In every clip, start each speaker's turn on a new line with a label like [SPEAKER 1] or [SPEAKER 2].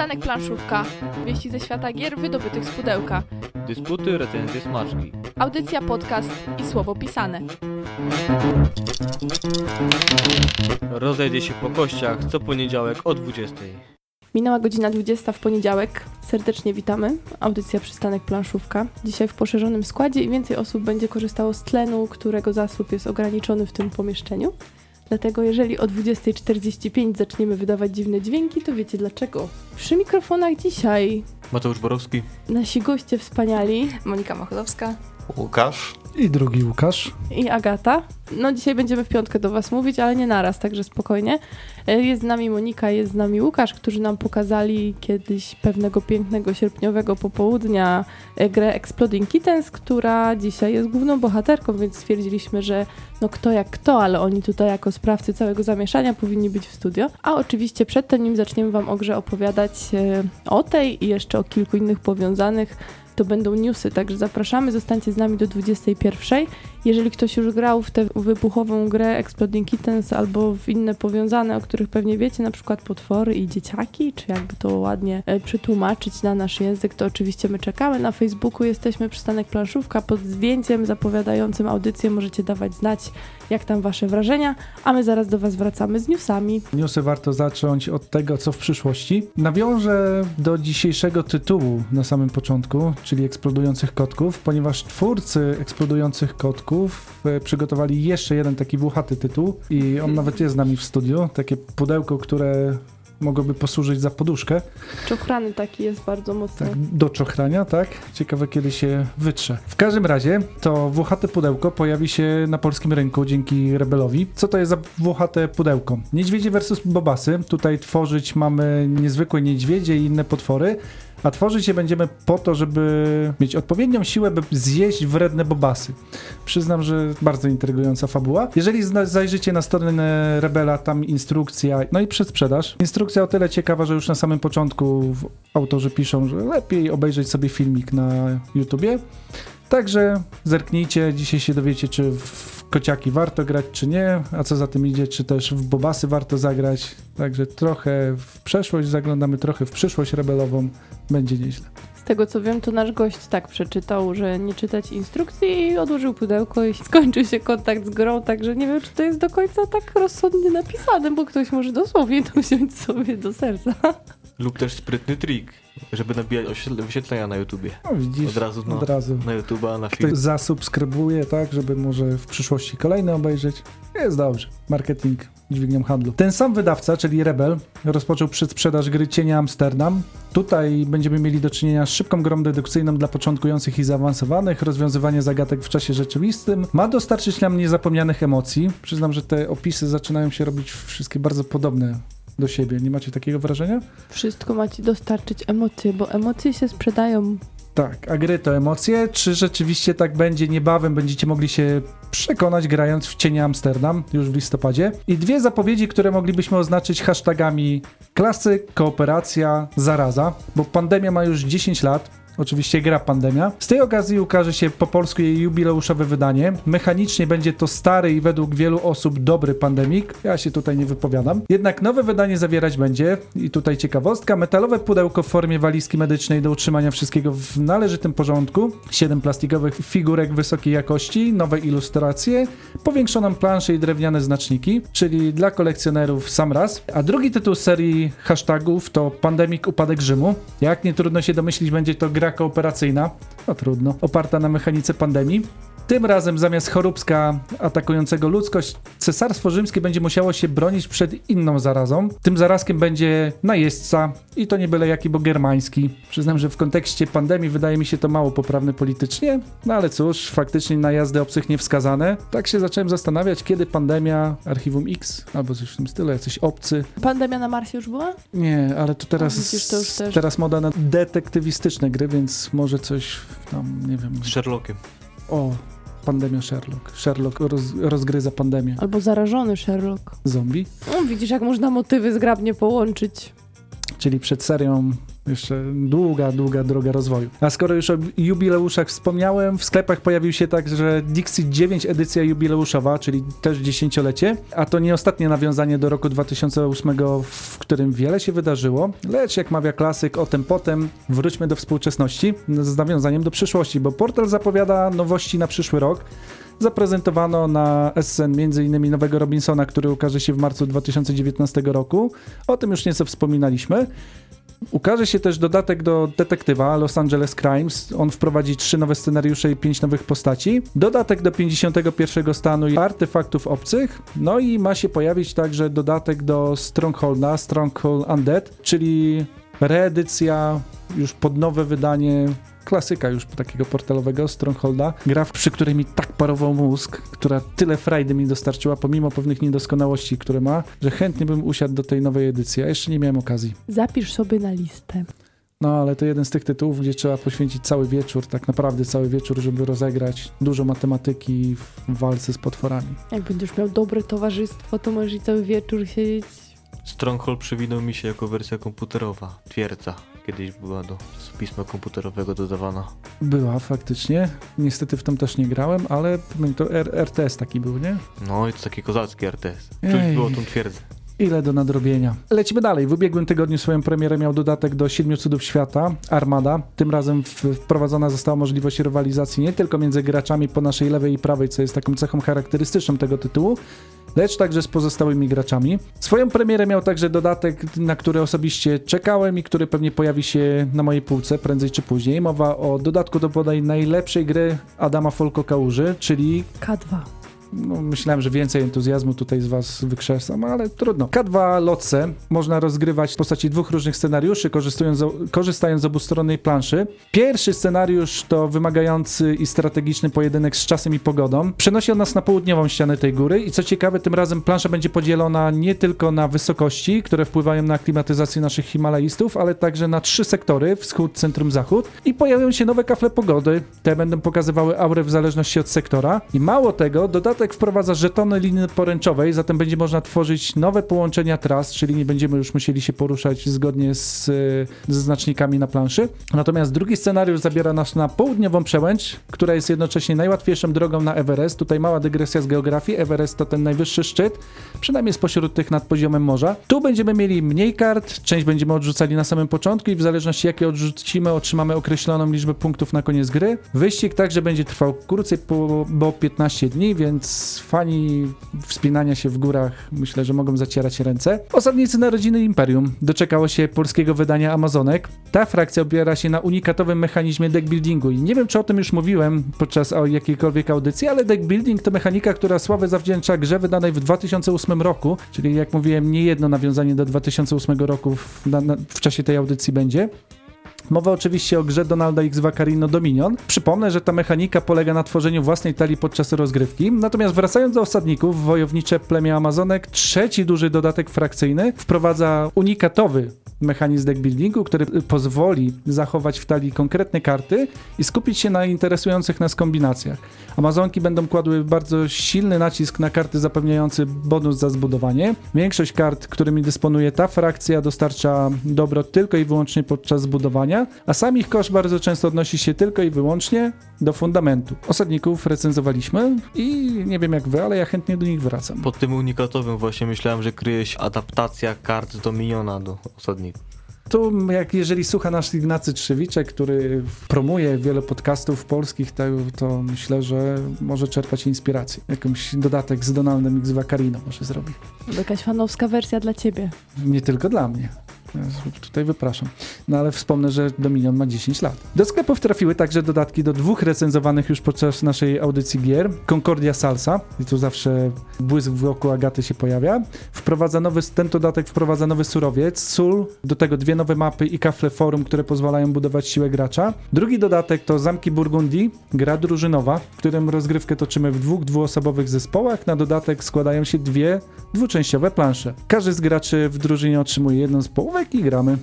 [SPEAKER 1] Przystanek Planszówka. Wieści ze świata gier wydobytych z pudełka.
[SPEAKER 2] Dysputy, recenzje, smaczki.
[SPEAKER 1] Audycja, podcast i słowo pisane.
[SPEAKER 2] Rozejdzie się po kościach co poniedziałek o 20.
[SPEAKER 1] Minęła godzina 20 w poniedziałek. Serdecznie witamy. Audycja Przystanek Planszówka. Dzisiaj w poszerzonym składzie i więcej osób będzie korzystało z tlenu, którego zasób jest ograniczony w tym pomieszczeniu. Dlatego jeżeli o 20.45 zaczniemy wydawać dziwne dźwięki, to wiecie dlaczego. Przy mikrofonach dzisiaj
[SPEAKER 2] Mateusz Borowski.
[SPEAKER 1] nasi goście wspaniali
[SPEAKER 3] Monika Machodowska.
[SPEAKER 4] Łukasz.
[SPEAKER 5] I drugi Łukasz.
[SPEAKER 1] i Agata. No dzisiaj będziemy w piątkę do Was mówić, ale nie naraz, także spokojnie. E, Jest z nami Monika, jest z nami Łukasz, którzy nam pokazali kiedyś pewnego pięknego sierpniowego popołudnia e, grę Exploding Kittens, która dzisiaj jest główną bohaterką, więc stwierdziliśmy, że no kto jak kto, ale oni tutaj jako sprawcy całego zamieszania powinni być w studio. A oczywiście przedtem, nim zaczniemy Wam o grze opowiadać e, o tej i jeszcze o kilku innych powiązanych, to będą newsy, także zapraszamy, zostańcie z nami do 21. Jeżeli ktoś już grał w tę wybuchową grę Exploding Kittens albo w inne powiązane, o których pewnie wiecie, na przykład potwory i dzieciaki, czy jakby to ładnie e, przetłumaczyć na nasz język, to oczywiście my czekamy. Na Facebooku jesteśmy przystanek planszówka pod zdjęciem zapowiadającym audycję. Możecie dawać znać, jak tam wasze wrażenia, a my zaraz do was wracamy z newsami.
[SPEAKER 5] Newsy warto zacząć od tego, co w przyszłości. Nawiążę do dzisiejszego tytułu na samym początku, czyli eksplodujących kotków, ponieważ twórcy eksplodujących kotków e, przygotowali jeszcze jeden taki włochaty tytuł i on nawet jest z nami w studiu. Takie pudełko, które mogłoby posłużyć za poduszkę,
[SPEAKER 1] Czochrany taki jest bardzo mocny.
[SPEAKER 5] tak, do czochrania, tak? Ciekawe, kiedy się wytrze. W każdym razie, to włochate pudełko pojawi się na polskim rynku dzięki Rebelowi. Co to jest za włochate pudełko? Niedźwiedzie versus bobasy. Tutaj tworzyć mamy niezwykłe niedźwiedzie i inne potwory. A tworzyć je będziemy po to, żeby mieć odpowiednią siłę, by zjeść wredne bobasy. Przyznam, że bardzo intrygująca fabuła. Jeżeli zajrzycie na stronę Rebela, tam instrukcja, no i przedsprzedaż. Instrukcja o tyle ciekawa, że już na samym początku autorzy piszą, że lepiej obejrzeć sobie filmik na YouTubie. Także zerknijcie, dzisiaj się dowiecie, czy w kociaki warto grać, czy nie, a co za tym idzie, czy też w bobasy warto zagrać. Także trochę w przeszłość zaglądamy, trochę w przyszłość rebelową. Będzie nieźle.
[SPEAKER 1] Z tego co wiem, to nasz gość tak przeczytał, że nie czytać instrukcji i odłożył pudełko i skończył się kontakt z grą, także nie wiem, czy to jest do końca tak rozsądnie napisane, bo ktoś może dosłownie to wziąć sobie do serca.
[SPEAKER 2] Lub też sprytny trik, żeby nabijać ośle- wyświetlenia na YouTubie.
[SPEAKER 5] No widzisz,
[SPEAKER 2] Od razu, no.
[SPEAKER 5] od razu.
[SPEAKER 2] Na YouTube'a, na
[SPEAKER 5] Ktoś
[SPEAKER 2] film.
[SPEAKER 5] zasubskrybuje, tak, żeby może w przyszłości kolejne obejrzeć. Jest dobrze. Marketing dźwignią handlu. Ten sam wydawca, czyli Rebel, rozpoczął przedsprzedaż gry Cienia Amsterdam. Tutaj będziemy mieli do czynienia z szybką grą dedukcyjną dla początkujących i zaawansowanych, rozwiązywanie zagadek w czasie rzeczywistym. Ma dostarczyć nam niezapomnianych emocji. Przyznam, że te opisy zaczynają się robić wszystkie bardzo podobne do siebie. Nie macie takiego wrażenia?
[SPEAKER 1] Wszystko macie dostarczyć emocje, bo emocje się sprzedają.
[SPEAKER 5] Tak, a gry to emocje. Czy rzeczywiście tak będzie niebawem? Będziecie mogli się przekonać grając w Cienie Amsterdam już w listopadzie. I dwie zapowiedzi, które moglibyśmy oznaczyć hashtagami klasyk, kooperacja, zaraza, bo pandemia ma już 10 lat. Oczywiście gra Pandemia. Z tej okazji ukaże się po polsku jej jubileuszowe wydanie. Mechanicznie będzie to stary i według wielu osób dobry pandemik. Ja się tutaj nie wypowiadam. Jednak nowe wydanie zawierać będzie, i tutaj ciekawostka, metalowe pudełko w formie walizki medycznej do utrzymania wszystkiego w należytym porządku, 7 plastikowych figurek wysokiej jakości, nowe ilustracje, powiększoną planszę i drewniane znaczniki, czyli dla kolekcjonerów sam raz. A drugi tytuł serii hashtagów to Pandemik Upadek Rzymu. Jak nie trudno się domyślić, będzie to gra kooperacyjna, no trudno, oparta na mechanice pandemii. Tym razem zamiast choróbska atakującego ludzkość, cesarstwo rzymskie będzie musiało się bronić przed inną zarazą. Tym zarazkiem będzie najeźdźca i to nie byle jaki, bo germański. Przyznam, że w kontekście pandemii wydaje mi się to mało poprawne politycznie, no ale cóż, faktycznie najazdy obcych niewskazane. Tak się zacząłem zastanawiać, kiedy pandemia, Archiwum X, albo coś w tym stylu, jacyś obcy.
[SPEAKER 1] Pandemia na Marsie już była?
[SPEAKER 5] Nie, ale to teraz,
[SPEAKER 1] widzisz, to już też.
[SPEAKER 5] teraz moda na detektywistyczne gry, więc może coś tam, nie wiem,
[SPEAKER 2] Z Sherlockiem.
[SPEAKER 5] o, pandemia Sherlock. Sherlock roz, rozgryza pandemię.
[SPEAKER 1] Albo zarażony Sherlock.
[SPEAKER 5] Zombie.
[SPEAKER 1] No, widzisz, jak można motywy zgrabnie połączyć.
[SPEAKER 5] Czyli przed serią Jeszcze długa, długa droga rozwoju. A skoro już o jubileuszach wspomniałem, w sklepach pojawił się także Dixit 9 edycja jubileuszowa, czyli też dziesięciolecie. A to nie ostatnie nawiązanie do roku 2008, w którym wiele się wydarzyło. Lecz jak mawia klasyk, o tym potem wróćmy do współczesności z nawiązaniem do przyszłości, bo portal zapowiada nowości na przyszły rok. Zaprezentowano na SN m.in. nowego Robinsona, który ukaże się w marcu 2019 roku. O tym już nieco wspominaliśmy. Ukaże się też dodatek do detektywa Los Angeles Crimes. On wprowadzi trzy nowe scenariusze i pięć nowych postaci. Dodatek do 51 stanu i artefaktów obcych. No i ma się pojawić także dodatek do Strongholda, Stronghold Undead, czyli reedycja już pod nowe wydanie klasyka już takiego portalowego Strongholda. Gra, przy której mi tak parował mózg, która tyle frajdy mi dostarczyła, pomimo pewnych niedoskonałości, które ma, że chętnie bym usiadł do tej nowej edycji, a jeszcze nie miałem okazji.
[SPEAKER 1] Zapisz sobie na listę.
[SPEAKER 5] No, ale to jeden z tych tytułów, gdzie trzeba poświęcić cały wieczór, tak naprawdę cały wieczór, żeby rozegrać dużo matematyki w walce z potworami.
[SPEAKER 1] Jak będziesz miał dobre towarzystwo, to możesz i cały wieczór siedzieć.
[SPEAKER 2] Stronghold przewinął mi się jako wersja komputerowa. Twierdza. Kiedyś była do czasopisma komputerowego dodawana.
[SPEAKER 5] Była faktycznie. Niestety w tym też nie grałem, ale to R RTS taki był, nie?
[SPEAKER 2] No i to taki kozacki RTS.
[SPEAKER 5] Ej.
[SPEAKER 2] Czuć było tą twierdzę.
[SPEAKER 5] Ile do nadrobienia. Lecimy dalej. W ubiegłym tygodniu swoją premierę miał dodatek do Siedmiu Cudów Świata, Armada. Tym razem wprowadzona została możliwość rywalizacji nie tylko między graczami po naszej lewej i prawej, co jest taką cechą charakterystyczną tego tytułu, lecz także z pozostałymi graczami. Swoją premierę miał także dodatek, na który osobiście czekałem i który pewnie pojawi się na mojej półce prędzej czy później. Mowa o dodatku do bodaj najlepszej gry Adama Folko Kałuży, czyli
[SPEAKER 1] K2.
[SPEAKER 5] No, myślałem, że więcej entuzjazmu tutaj z was wykrzesam, ale trudno. K2 Lotse można rozgrywać w postaci dwóch różnych scenariuszy, korzystując z, korzystając z obustronnej planszy. Pierwszy scenariusz to wymagający i strategiczny pojedynek z czasem i pogodą. Przenosi on nas na południową ścianę tej góry i co ciekawe, tym razem plansza będzie podzielona nie tylko na wysokości, które wpływają na klimatyzację naszych Himalajstów, ale także na trzy sektory, wschód, centrum, zachód i pojawią się nowe kafle pogody. Te będą pokazywały aurę w zależności od sektora i mało tego, dodatek wprowadza żetony linii poręczowej, zatem będzie można tworzyć nowe połączenia tras, czyli nie będziemy już musieli się poruszać zgodnie z, e, ze znacznikami na planszy. Natomiast drugi scenariusz zabiera nas na południową przełęcz, która jest jednocześnie najłatwiejszą drogą na Everest. Tutaj mała dygresja z geografii. Everest to ten najwyższy szczyt, przynajmniej spośród tych nad poziomem morza. Tu będziemy mieli mniej kart, część będziemy odrzucali na samym początku i w zależności jakie odrzucimy, otrzymamy określoną liczbę punktów na koniec gry. Wyścig także będzie trwał krócej, po, bo 15 dni, więc fani wspinania się w górach myślę, że mogą zacierać ręce. Osadnicy Narodziny Imperium doczekało się polskiego wydania Amazonek. Ta frakcja opiera się na unikatowym mechanizmie deckbuildingu i nie wiem, czy o tym już mówiłem podczas jakiejkolwiek audycji, ale deckbuilding to mechanika, która sławę zawdzięcza grze wydanej w 2008 roku, czyli jak mówiłem, nie jedno nawiązanie do 2008 roku w, na, na, w czasie tej audycji będzie. Mowa oczywiście o grze Donalda X Vaccarino Dominion. Przypomnę, że ta mechanika polega na tworzeniu własnej talii podczas rozgrywki. Natomiast wracając do osadników, wojownicze plemię Amazonek, trzeci duży dodatek frakcyjny wprowadza unikatowy mechanizm deckbuildingu, który pozwoli zachować w talii konkretne karty i skupić się na interesujących nas kombinacjach. Amazonki będą kładły bardzo silny nacisk na karty zapewniające bonus za zbudowanie. Większość kart, którymi dysponuje ta frakcja, dostarcza dobro tylko i wyłącznie podczas zbudowania, a sam ich koszt bardzo często odnosi się tylko i wyłącznie do fundamentu. Osadników recenzowaliśmy i nie wiem jak wy, ale ja chętnie do nich wracam.
[SPEAKER 2] Pod tym unikatowym właśnie myślałem, że kryje się adaptacja kart z Dominiona do osadników.
[SPEAKER 5] Tu, jak jeżeli słucha nasz Ignacy Trzewiczek, który promuje wiele podcastów polskich, to, to myślę, że może czerpać inspirację. Jakąś dodatek z Donaldem X Vaccarino może zrobi.
[SPEAKER 1] Jakaś fanowska wersja dla ciebie.
[SPEAKER 5] Nie tylko dla mnie. Tutaj wypraszam. No ale wspomnę, że Dominion ma 10 lat. Do sklepów trafiły także dodatki do dwóch recenzowanych już podczas naszej audycji gier. Concordia Salsa, i tu zawsze błysk w oku Agaty się pojawia. Wprowadza nowy, ten dodatek wprowadza nowy surowiec, sól, do tego dwie nowe mapy i kafle forum, które pozwalają budować siłę gracza. Drugi dodatek to Zamki Burgundii, gra drużynowa, w którym rozgrywkę toczymy w dwóch dwuosobowych zespołach. Na dodatek składają się dwie dwuczęściowe plansze. Każdy z graczy w drużynie otrzymuje jedną z połówek i gramy.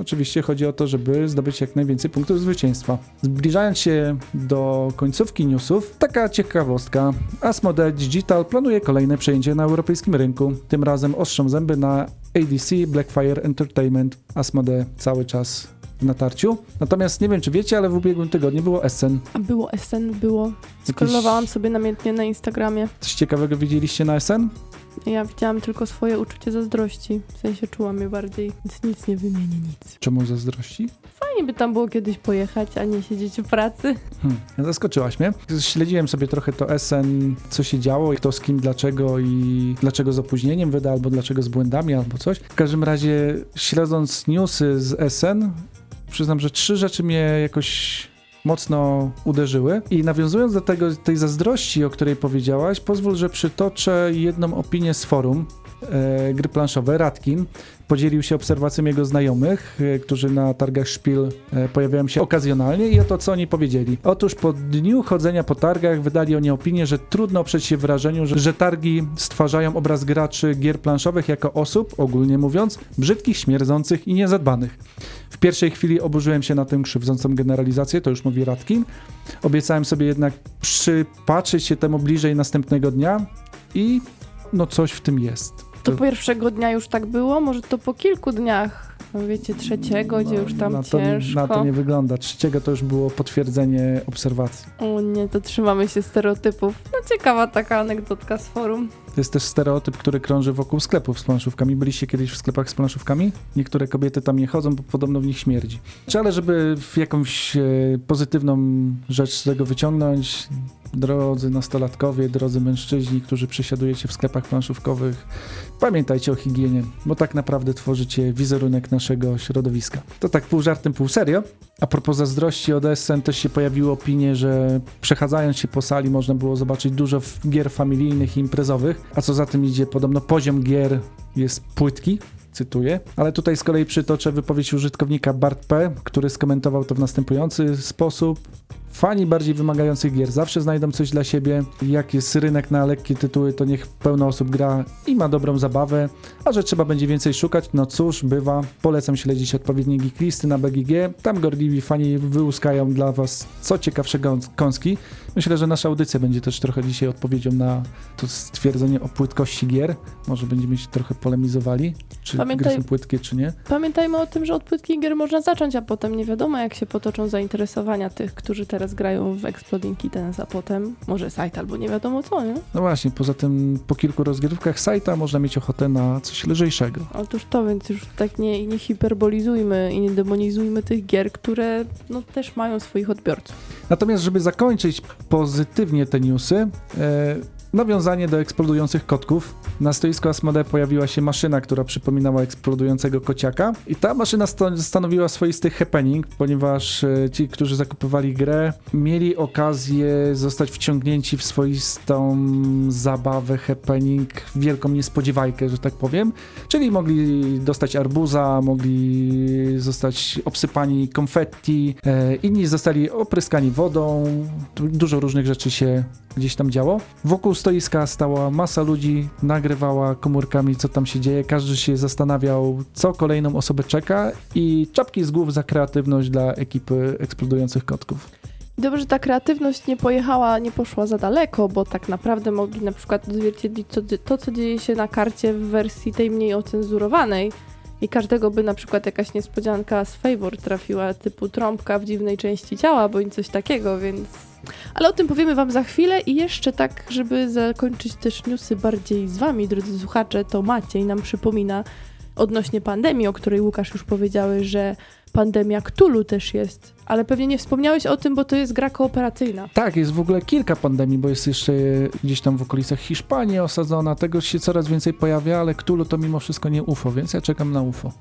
[SPEAKER 5] Oczywiście chodzi o to, żeby zdobyć jak najwięcej punktów zwycięstwa. Zbliżając się do końcówki newsów, taka ciekawostka. Asmodee Digital planuje kolejne przejęcie na europejskim rynku. Tym razem ostrzą zęby na ADC, Blackfire Entertainment, Asmodee cały czas w natarciu. Natomiast nie wiem, czy wiecie, ale w ubiegłym tygodniu było Essen.
[SPEAKER 1] A było SN, było. Scrollowałam sobie namiętnie na Instagramie.
[SPEAKER 5] Coś ciekawego widzieliście na Essen?
[SPEAKER 1] Ja widziałam tylko swoje uczucie zazdrości. W sensie czułam je bardziej, więc nic nie wymienię, nic.
[SPEAKER 5] Czemu zazdrości?
[SPEAKER 1] Fajnie by tam było kiedyś pojechać, a nie siedzieć w pracy.
[SPEAKER 5] Hmm, zaskoczyłaś mnie. Śledziłem sobie trochę to SN, co się działo, i kto z kim, dlaczego i dlaczego z opóźnieniem wyda, albo dlaczego z błędami, albo coś. W każdym razie, śledząc newsy z SN, przyznam, że trzy rzeczy mnie jakoś mocno uderzyły. I nawiązując do tego, tej zazdrości, o której powiedziałaś, pozwól, że przytoczę jedną opinię z forum e, gry planszowe, Radkin. Podzielił się obserwacją jego znajomych, e, którzy na targach Szpil e, pojawiają się okazjonalnie i oto co oni powiedzieli. Otóż po dniu chodzenia po targach wydali oni opinię, że trudno oprzeć się wrażeniu, że, że targi stwarzają obraz graczy gier planszowych jako osób, ogólnie mówiąc, brzydkich, śmierdzących i niezadbanych. W pierwszej chwili oburzyłem się na tę krzywdzącą generalizację, to już mówi Radkin. Obiecałem sobie jednak przypatrzeć się temu bliżej następnego dnia i no coś w tym jest.
[SPEAKER 1] To pierwszego dnia już tak było? Może to po kilku dniach? No wiecie, trzeciego, gdzie już tam
[SPEAKER 5] na to,
[SPEAKER 1] ciężko.
[SPEAKER 5] na to nie wygląda. Trzeciego to już było potwierdzenie obserwacji.
[SPEAKER 1] O nie, to trzymamy się stereotypów. No ciekawa taka anegdotka z forum.
[SPEAKER 5] To jest też stereotyp, który krąży wokół sklepów z planszówkami. Byliście kiedyś w sklepach z planszówkami? Niektóre kobiety tam nie chodzą, bo podobno w nich śmierdzi. Czy ale żeby w jakąś e, pozytywną rzecz z tego wyciągnąć, drodzy nastolatkowie, drodzy mężczyźni, którzy przesiadujecie w sklepach planszówkowych, pamiętajcie o higienie, bo tak naprawdę tworzycie wizerunek naszego środowiska. To tak pół żartem, pół serio. A propos zazdrości od SN też się pojawiły opinie, że przechadzając się po sali można było zobaczyć dużo gier familijnych i imprezowych, a co za tym idzie, podobno poziom gier jest płytki, cytuję. Ale tutaj z kolei przytoczę wypowiedź użytkownika Bart P., który skomentował to w następujący sposób. Fani bardziej wymagających gier zawsze znajdą coś dla siebie. Jak jest rynek na lekkie tytuły, to niech pełno osób gra i ma dobrą zabawę. A że trzeba będzie więcej szukać, no cóż, bywa. Polecam śledzić odpowiednie geeklisty na BGG. Tam gorliwi fani wyłuskają dla was co ciekawsze kąski. Myślę, że nasza audycja będzie też trochę dzisiaj odpowiedzią na to stwierdzenie o płytkości gier. Może będziemy się trochę polemizowali, czy
[SPEAKER 1] Pamiętaj-
[SPEAKER 5] gry są płytkie, czy nie.
[SPEAKER 1] Pamiętajmy o tym, że od płytkich gier można zacząć, a potem nie wiadomo, jak się potoczą zainteresowania tych, którzy teraz grają w Exploding Kittens, a potem może site albo nie wiadomo co, nie?
[SPEAKER 5] No właśnie, poza tym po kilku rozgrywkach sajta można mieć ochotę na coś lżejszego.
[SPEAKER 1] Otóż to, więc już tak nie, nie hiperbolizujmy i nie demonizujmy tych gier, które no, też mają swoich odbiorców.
[SPEAKER 5] Natomiast, żeby zakończyć pozytywnie te newsy, e, nawiązanie do eksplodujących kotków. Na stoisku Asmodee pojawiła się maszyna, która przypominała eksplodującego kociaka i ta maszyna stanowiła swoisty happening, ponieważ e, ci, którzy zakupywali grę, mieli okazję zostać wciągnięci w swoistą zabawę, happening, wielką niespodziewajkę, że tak powiem. Czyli mogli dostać arbuza, mogli zostać obsypani konfetti, e, inni zostali opryskani wodą. Dużo różnych rzeczy się gdzieś tam działo. Wokół stoiska stała masa ludzi, nagrywała komórkami, co tam się dzieje. Każdy się zastanawiał, co kolejną osobę czeka i czapki z głów za kreatywność dla ekipy eksplodujących kotków.
[SPEAKER 1] Dobrze, że ta kreatywność nie pojechała, nie poszła za daleko, bo tak naprawdę mogli na przykład odzwierciedlić to, to, co dzieje się na karcie w wersji tej mniej ocenzurowanej. I każdego by na przykład jakaś niespodzianka z favor trafiła, typu trąbka w dziwnej części ciała, bądź coś takiego, więc... Ale o tym powiemy wam za chwilę i jeszcze tak, żeby zakończyć też newsy bardziej z wami, drodzy słuchacze, to Maciej nam przypomina odnośnie pandemii, o której Łukasz już powiedziałeś, że pandemia Cthulhu też jest, ale pewnie nie wspomniałeś o tym, bo to jest gra kooperacyjna.
[SPEAKER 5] Tak, jest w ogóle kilka pandemii, bo jest jeszcze gdzieś tam w okolicach Hiszpanii osadzona. Tego się coraz więcej pojawia, ale Cthulhu to mimo wszystko nie UFO, więc ja czekam na UFO.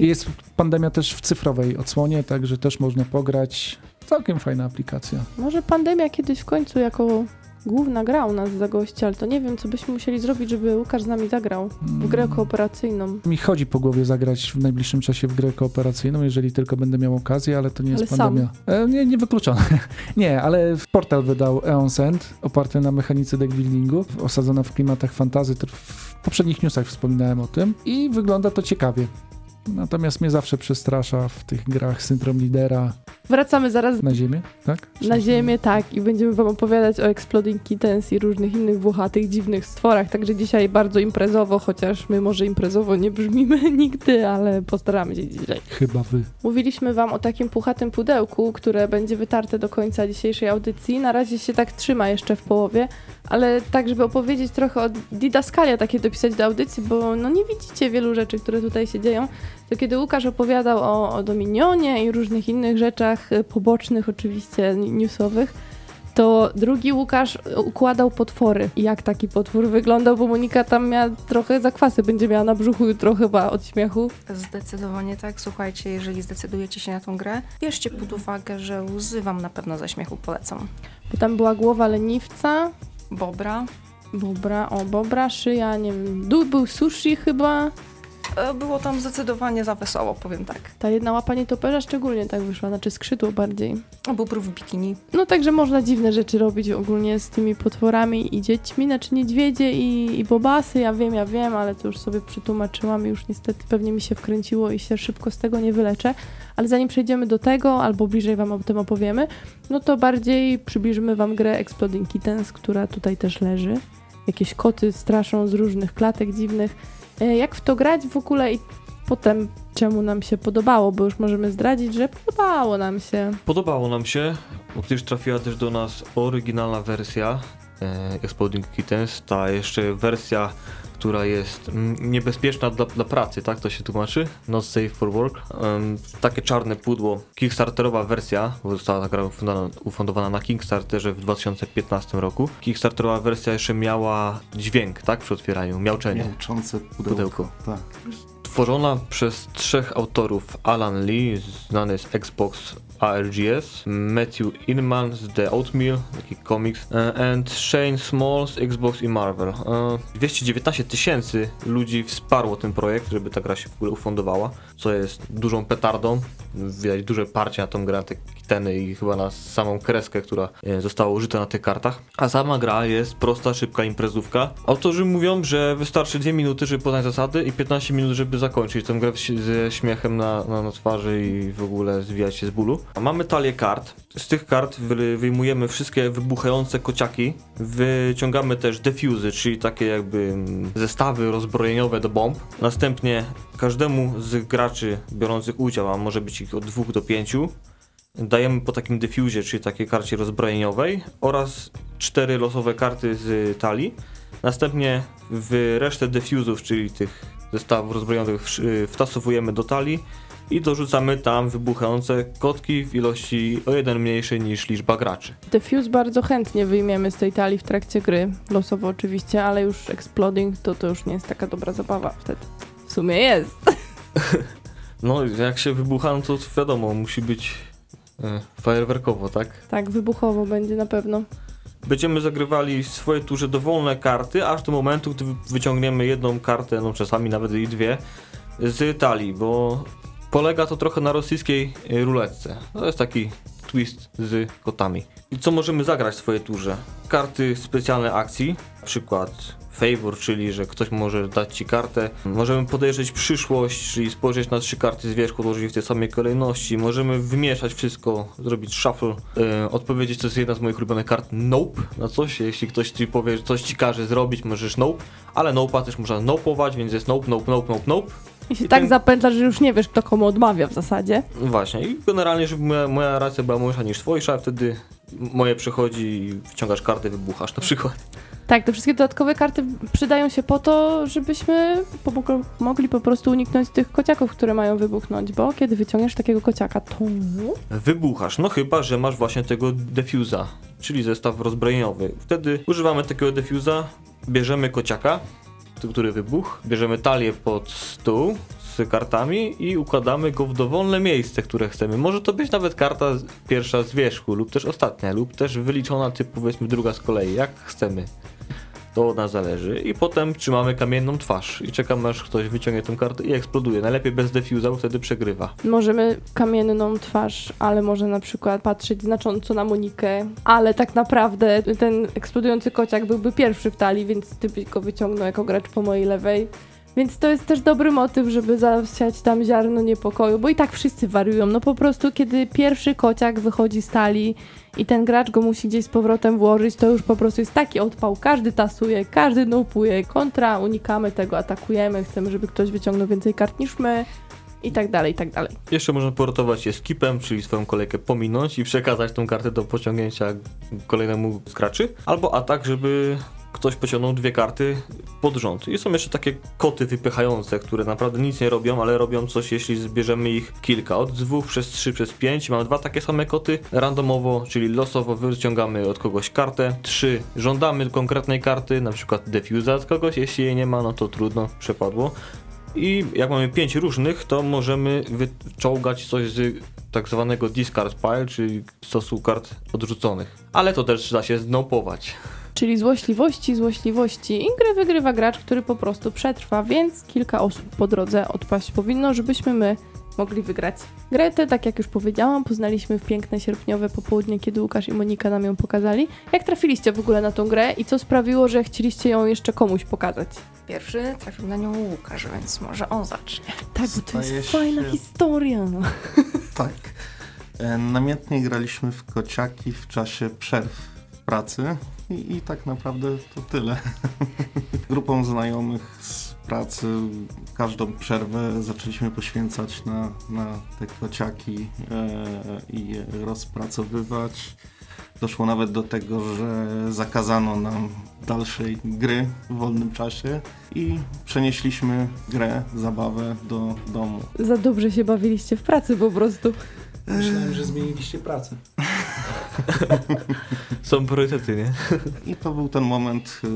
[SPEAKER 5] I jest pandemia też w cyfrowej odsłonie, także też można pograć. Całkiem fajna aplikacja.
[SPEAKER 1] Może pandemia kiedyś w końcu jako główna gra u nas zagości, ale to nie wiem, co byśmy musieli zrobić, żeby Łukasz z nami zagrał w grę
[SPEAKER 5] Mm.
[SPEAKER 1] kooperacyjną.
[SPEAKER 5] Mi chodzi po głowie zagrać w najbliższym czasie w grę kooperacyjną, jeżeli tylko będę miał okazję, ale to nie jest
[SPEAKER 1] Ale sam.
[SPEAKER 5] pandemia. E, nie, nie wykluczone. nie, ale Portal wydał Eon's End, oparty na mechanice deckbuildingu, osadzona w klimatach fantazy. W poprzednich newsach wspominałem o tym i wygląda to ciekawie. Natomiast mnie zawsze przestrasza w tych grach syndrom lidera.
[SPEAKER 1] Wracamy zaraz
[SPEAKER 5] Na ziemię, tak?
[SPEAKER 1] na ziemię, tak, i będziemy wam opowiadać o Exploding Kittens i różnych innych włochatych, dziwnych stworach, także dzisiaj bardzo imprezowo, chociaż my może imprezowo nie brzmimy nigdy, ale postaramy się dzisiaj.
[SPEAKER 5] Chyba wy.
[SPEAKER 1] Mówiliśmy wam o takim puchatym pudełku, które będzie wytarte do końca dzisiejszej audycji. Na razie się tak trzyma jeszcze w połowie, ale tak, żeby opowiedzieć trochę o didaskalia, takie dopisać do audycji, bo no nie widzicie wielu rzeczy, które tutaj się dzieją. To kiedy Łukasz opowiadał o, o Dominionie i różnych innych rzeczach y, pobocznych, oczywiście newsowych, to drugi Łukasz układał potwory. I Jak taki potwór wyglądał, bo Monika tam miała trochę zakwasy, będzie miała na brzuchu jutro chyba od śmiechu.
[SPEAKER 3] Zdecydowanie tak. Słuchajcie, jeżeli zdecydujecie się na tą grę, bierzcie pod uwagę, że łzy wam na pewno ze śmiechu polecą.
[SPEAKER 1] Bo tam była głowa leniwca,
[SPEAKER 3] Bobra.
[SPEAKER 1] Bobra, o Bobra, szyja, nie wiem, dół był sushi chyba.
[SPEAKER 3] E, Było tam zdecydowanie za wesoło, powiem tak.
[SPEAKER 1] Ta jedna łapa nietoperza szczególnie tak wyszła, znaczy skrzydło bardziej.
[SPEAKER 3] Bóbr w bikini.
[SPEAKER 1] No także można dziwne rzeczy robić ogólnie z tymi potworami i dziećmi, znaczy niedźwiedzie i, i bobasy, ja wiem, ja wiem, ale to już sobie przytłumaczyłam i już niestety pewnie mi się wkręciło i się szybko z tego nie wyleczę. Ale zanim przejdziemy do tego, albo bliżej wam o tym opowiemy, no to bardziej przybliżymy wam grę Exploding Kittens, która tutaj też leży. Jakieś koty straszą z różnych klatek dziwnych. E, Jak w to grać w ogóle i potem czemu nam się podobało, bo już możemy zdradzić, że podobało nam się.
[SPEAKER 2] Podobało nam się, gdyż trafiła też do nas oryginalna wersja Exploding Kittens, ta jeszcze wersja, która jest mm, niebezpieczna dla, dla pracy, tak to się tłumaczy? Not safe for work. Em, takie czarne pudło, kickstarterowa wersja, bo została ta gra ufundowana, ufundowana na Kickstarterze w 2015 roku. Kickstarterowa wersja jeszcze miała dźwięk, tak, przy otwieraniu, miauczenie.
[SPEAKER 4] Miauczące pudełko.
[SPEAKER 2] Pudełko.
[SPEAKER 4] Tak.
[SPEAKER 2] Tworzona przez trzech autorów Alan Lee, znany z Xbox ARGS, Matthew Inman z The Oatmeal, taki komiks, e, and Shane Small z Xbox i Marvel. E, 219 tysięcy ludzi wsparło ten projekt, żeby ta gra się w ogóle ufundowała, co jest dużą petardą. Widać duże parcie na tą grę, te kiteny i chyba na samą kreskę, która e, została użyta na tych kartach. A sama gra jest prosta, szybka imprezówka. Autorzy mówią, że wystarczy 2 minuty, żeby poznać zasady i 15 minut, żeby zakończyć tę grę ze śmiechem na, na, na twarzy i w ogóle zwijać się z bólu. Mamy talię kart. Z tych kart wy- wyjmujemy wszystkie wybuchające kociaki. Wyciągamy też defuzy, czyli takie jakby mm, zestawy rozbrojeniowe do bomb. Następnie każdemu z graczy biorących udział, a może być ich od 2 do 5, dajemy po takim defuzie, czyli takiej karcie rozbrojeniowej oraz cztery losowe karty z talii. Następnie w resztę defuzów, czyli tych zestawów rozbrojeniowych wsz- wtasowujemy do talii i dorzucamy tam wybuchające kotki w ilości o jeden mniejszej niż liczba graczy.
[SPEAKER 1] Defuse bardzo chętnie wyjmiemy z tej talii w trakcie gry, losowo oczywiście, ale już Exploding to to już nie jest taka dobra zabawa wtedy. W sumie jest.
[SPEAKER 2] No, jak się wybucha, no to wiadomo, musi być e, fajerwerkowo, tak?
[SPEAKER 1] Tak, wybuchowo będzie na pewno.
[SPEAKER 2] Będziemy zagrywali w swojej turze dowolne karty, aż do momentu, gdy wyciągniemy jedną kartę, no czasami nawet i dwie, z talii, bo polega to trochę na rosyjskiej y, ruletce. To jest taki twist z kotami. I co możemy zagrać w swojej turze? Karty specjalne akcji, na przykład favor, czyli że ktoś może dać ci kartę. Możemy podejrzeć przyszłość, czyli spojrzeć na trzy karty z wierzchu, odłożyć w tej samej kolejności. Możemy wymieszać wszystko, zrobić shuffle, yy, odpowiedzieć, to jest jedna z moich ulubionych kart, nope na coś. Jeśli ktoś ci powie, że coś ci każe zrobić, możesz nope, ale nope'a też można nope'ować, więc jest nope, nope, nope, nope, nope.
[SPEAKER 1] I się
[SPEAKER 2] I
[SPEAKER 1] tak
[SPEAKER 2] ten-
[SPEAKER 1] zapętlasz, że już nie wiesz, kto komu odmawia w zasadzie.
[SPEAKER 2] Właśnie i generalnie, żeby moja, moja racja była mniejsza niż twoja, wtedy moje przechodzi i wciągasz kartę, wybuchasz na przykład.
[SPEAKER 1] Tak, te wszystkie dodatkowe karty przydają się po to, żebyśmy mogli po prostu uniknąć tych kociaków, które mają wybuchnąć, bo kiedy wyciągniesz takiego kociaka, to...
[SPEAKER 2] Wybuchasz, no chyba, że masz właśnie tego defuza, czyli zestaw rozbrojeniowy. Wtedy używamy takiego defuza, bierzemy kociaka, który wybuchł, bierzemy talię pod stół z kartami i układamy go w dowolne miejsce, które chcemy. Może to być nawet karta pierwsza z wierzchu, lub też ostatnia, lub też wyliczona, typu powiedzmy druga z kolei, jak chcemy. To od nas zależy. I potem trzymamy kamienną twarz i czekamy aż ktoś wyciągnie tę kartę i eksploduje. Najlepiej bez defuza, bo wtedy przegrywa.
[SPEAKER 1] Możemy kamienną twarz, ale może na przykład patrzeć znacząco na Monikę, ale tak naprawdę ten eksplodujący kociak byłby pierwszy w talii, więc ty go wyciągnął jako gracz po mojej lewej. Więc to jest też dobry motyw, żeby zasiać tam ziarno niepokoju, bo i tak wszyscy wariują. No po prostu, kiedy pierwszy kociak wychodzi z talii i ten gracz go musi gdzieś z powrotem włożyć, to już po prostu jest taki odpał. Każdy tasuje, każdy nopuje. Kontra, unikamy tego, atakujemy, chcemy, żeby ktoś wyciągnął więcej kart niż my i tak dalej, i tak dalej.
[SPEAKER 2] Jeszcze można poratować się skipem, czyli swoją kolejkę pominąć i przekazać tą kartę do pociągnięcia kolejnemu z graczy. Albo atak, żeby ktoś pociągnął dwie karty pod rząd. I są jeszcze takie koty wypychające, które naprawdę nic nie robią, ale robią coś, jeśli zbierzemy ich kilka. Od dwóch przez trzy przez pięć. Mamy dwa takie same koty. Randomowo, czyli losowo wyciągamy od kogoś kartę. Trzy. Żądamy konkretnej karty, na przykład defuza od kogoś. Jeśli jej nie ma, no to trudno, przepadło. I jak mamy pięć różnych, to możemy wyczołgać coś z tak zwanego discard pile, czyli stosu kart odrzuconych. Ale to też da się znopować.
[SPEAKER 1] Czyli złośliwości, złośliwości. I grę wygrywa gracz, który po prostu przetrwa, więc kilka osób po drodze odpaść powinno, żebyśmy my mogli wygrać. Grę tę, tak jak już powiedziałam, poznaliśmy w piękne sierpniowe popołudnie, kiedy Łukasz i Monika nam ją pokazali. Jak trafiliście w ogóle na tą grę i co sprawiło, że chcieliście ją jeszcze komuś pokazać?
[SPEAKER 3] Pierwszy trafił na nią Łukasz, więc może on zacznie.
[SPEAKER 1] Tak, bo to
[SPEAKER 4] Staje
[SPEAKER 1] jest
[SPEAKER 4] się-
[SPEAKER 1] fajna historia. No.
[SPEAKER 4] Tak. E, Namiętnie graliśmy w kociaki w czasie przerw w pracy i, i tak naprawdę to tyle. Grupą znajomych z pracy każdą przerwę zaczęliśmy poświęcać na, na te kociaki e, i je rozpracowywać. Doszło nawet do tego, że zakazano nam dalszej gry w wolnym czasie i przenieśliśmy grę, zabawę do domu.
[SPEAKER 1] Za dobrze się bawiliście w pracy po prostu.
[SPEAKER 5] Myślałem, że zmieniliście pracę.
[SPEAKER 2] Są priorytety, nie?
[SPEAKER 4] I to był ten moment, y,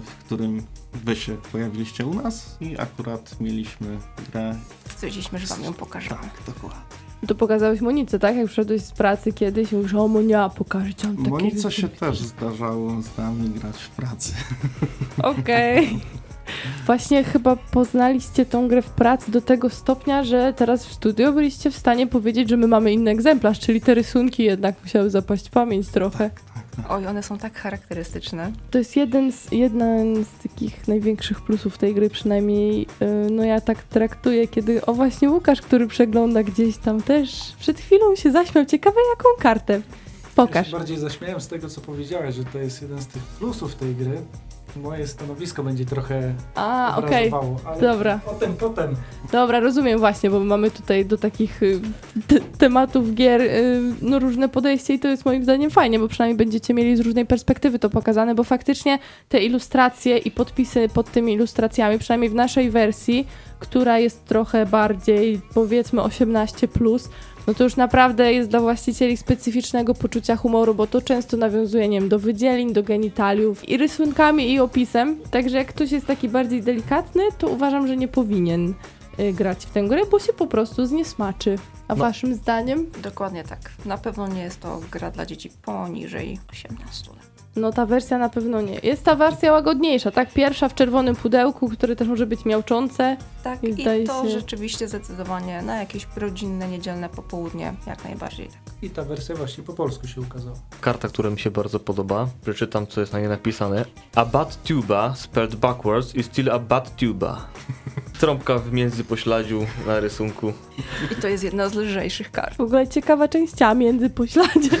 [SPEAKER 4] w którym wy się pojawiliście u nas i akurat mieliśmy grę.
[SPEAKER 3] Stwierdziliśmy, że wam ją pokażemy.
[SPEAKER 4] Tak, dokładnie.
[SPEAKER 1] To pokazałeś Monice, tak? Jak przyszedłeś z pracy kiedyś, mówisz, o Monia, pokażę ci.
[SPEAKER 4] Monice się też zdarzało z nami grać w pracy.
[SPEAKER 1] Okej. Właśnie chyba poznaliście tą grę w pracy do tego stopnia, że teraz w studio byliście w stanie powiedzieć, że my mamy inny egzemplarz, czyli te rysunki jednak musiały zapaść w pamięć trochę.
[SPEAKER 3] Oj, one są tak charakterystyczne.
[SPEAKER 1] To jest jeden z, jeden z takich największych plusów tej gry, przynajmniej yy, no ja tak traktuję, kiedy o właśnie Łukasz, który przegląda gdzieś tam też przed chwilą się zaśmiał. Ciekawe jaką kartę.
[SPEAKER 5] Ja
[SPEAKER 1] Pokaż.
[SPEAKER 5] się bardziej zaśmiałem z tego, co powiedziałeś, że to jest jeden z tych plusów tej gry. Moje stanowisko będzie trochę
[SPEAKER 1] A, okej.
[SPEAKER 5] obrazowało, ale
[SPEAKER 1] Dobra.
[SPEAKER 5] potem, potem.
[SPEAKER 1] Dobra, rozumiem właśnie, bo mamy tutaj do takich y, te- tematów gier y, no różne podejście i to jest moim zdaniem fajnie, bo przynajmniej będziecie mieli z różnej perspektywy to pokazane, bo faktycznie te ilustracje i podpisy pod tymi ilustracjami, przynajmniej w naszej wersji, która jest trochę bardziej powiedzmy 18+, plus, no to już naprawdę jest dla właścicieli specyficznego poczucia humoru, bo to często nawiązuje, nie wiem, do wydzielin, do genitaliów i rysunkami i opisem. Także jak ktoś jest taki bardziej delikatny, to uważam, że nie powinien y, grać w tę grę, bo się po prostu zniesmaczy. A
[SPEAKER 2] No.
[SPEAKER 1] waszym zdaniem?
[SPEAKER 3] Dokładnie tak. Na pewno nie jest to gra dla dzieci poniżej 18 lat.
[SPEAKER 1] No ta wersja na pewno nie. Jest ta wersja łagodniejsza, tak? Pierwsza w czerwonym pudełku, które też może być miałczące.
[SPEAKER 3] Tak,
[SPEAKER 1] I
[SPEAKER 3] i, to
[SPEAKER 1] się-
[SPEAKER 3] rzeczywiście zdecydowanie na jakieś rodzinne, niedzielne popołudnie jak najbardziej tak.
[SPEAKER 5] I ta wersja właśnie po polsku się ukazała.
[SPEAKER 2] Karta, która mi się bardzo podoba. Przeczytam, co jest na niej napisane. A bad tuba, spelled backwards, is still a bad tuba. Trąbka w międzypośladziu na rysunku.
[SPEAKER 3] I to jest jedna z lżejszych kart.
[SPEAKER 1] W ogóle ciekawa częścią między pośladzie.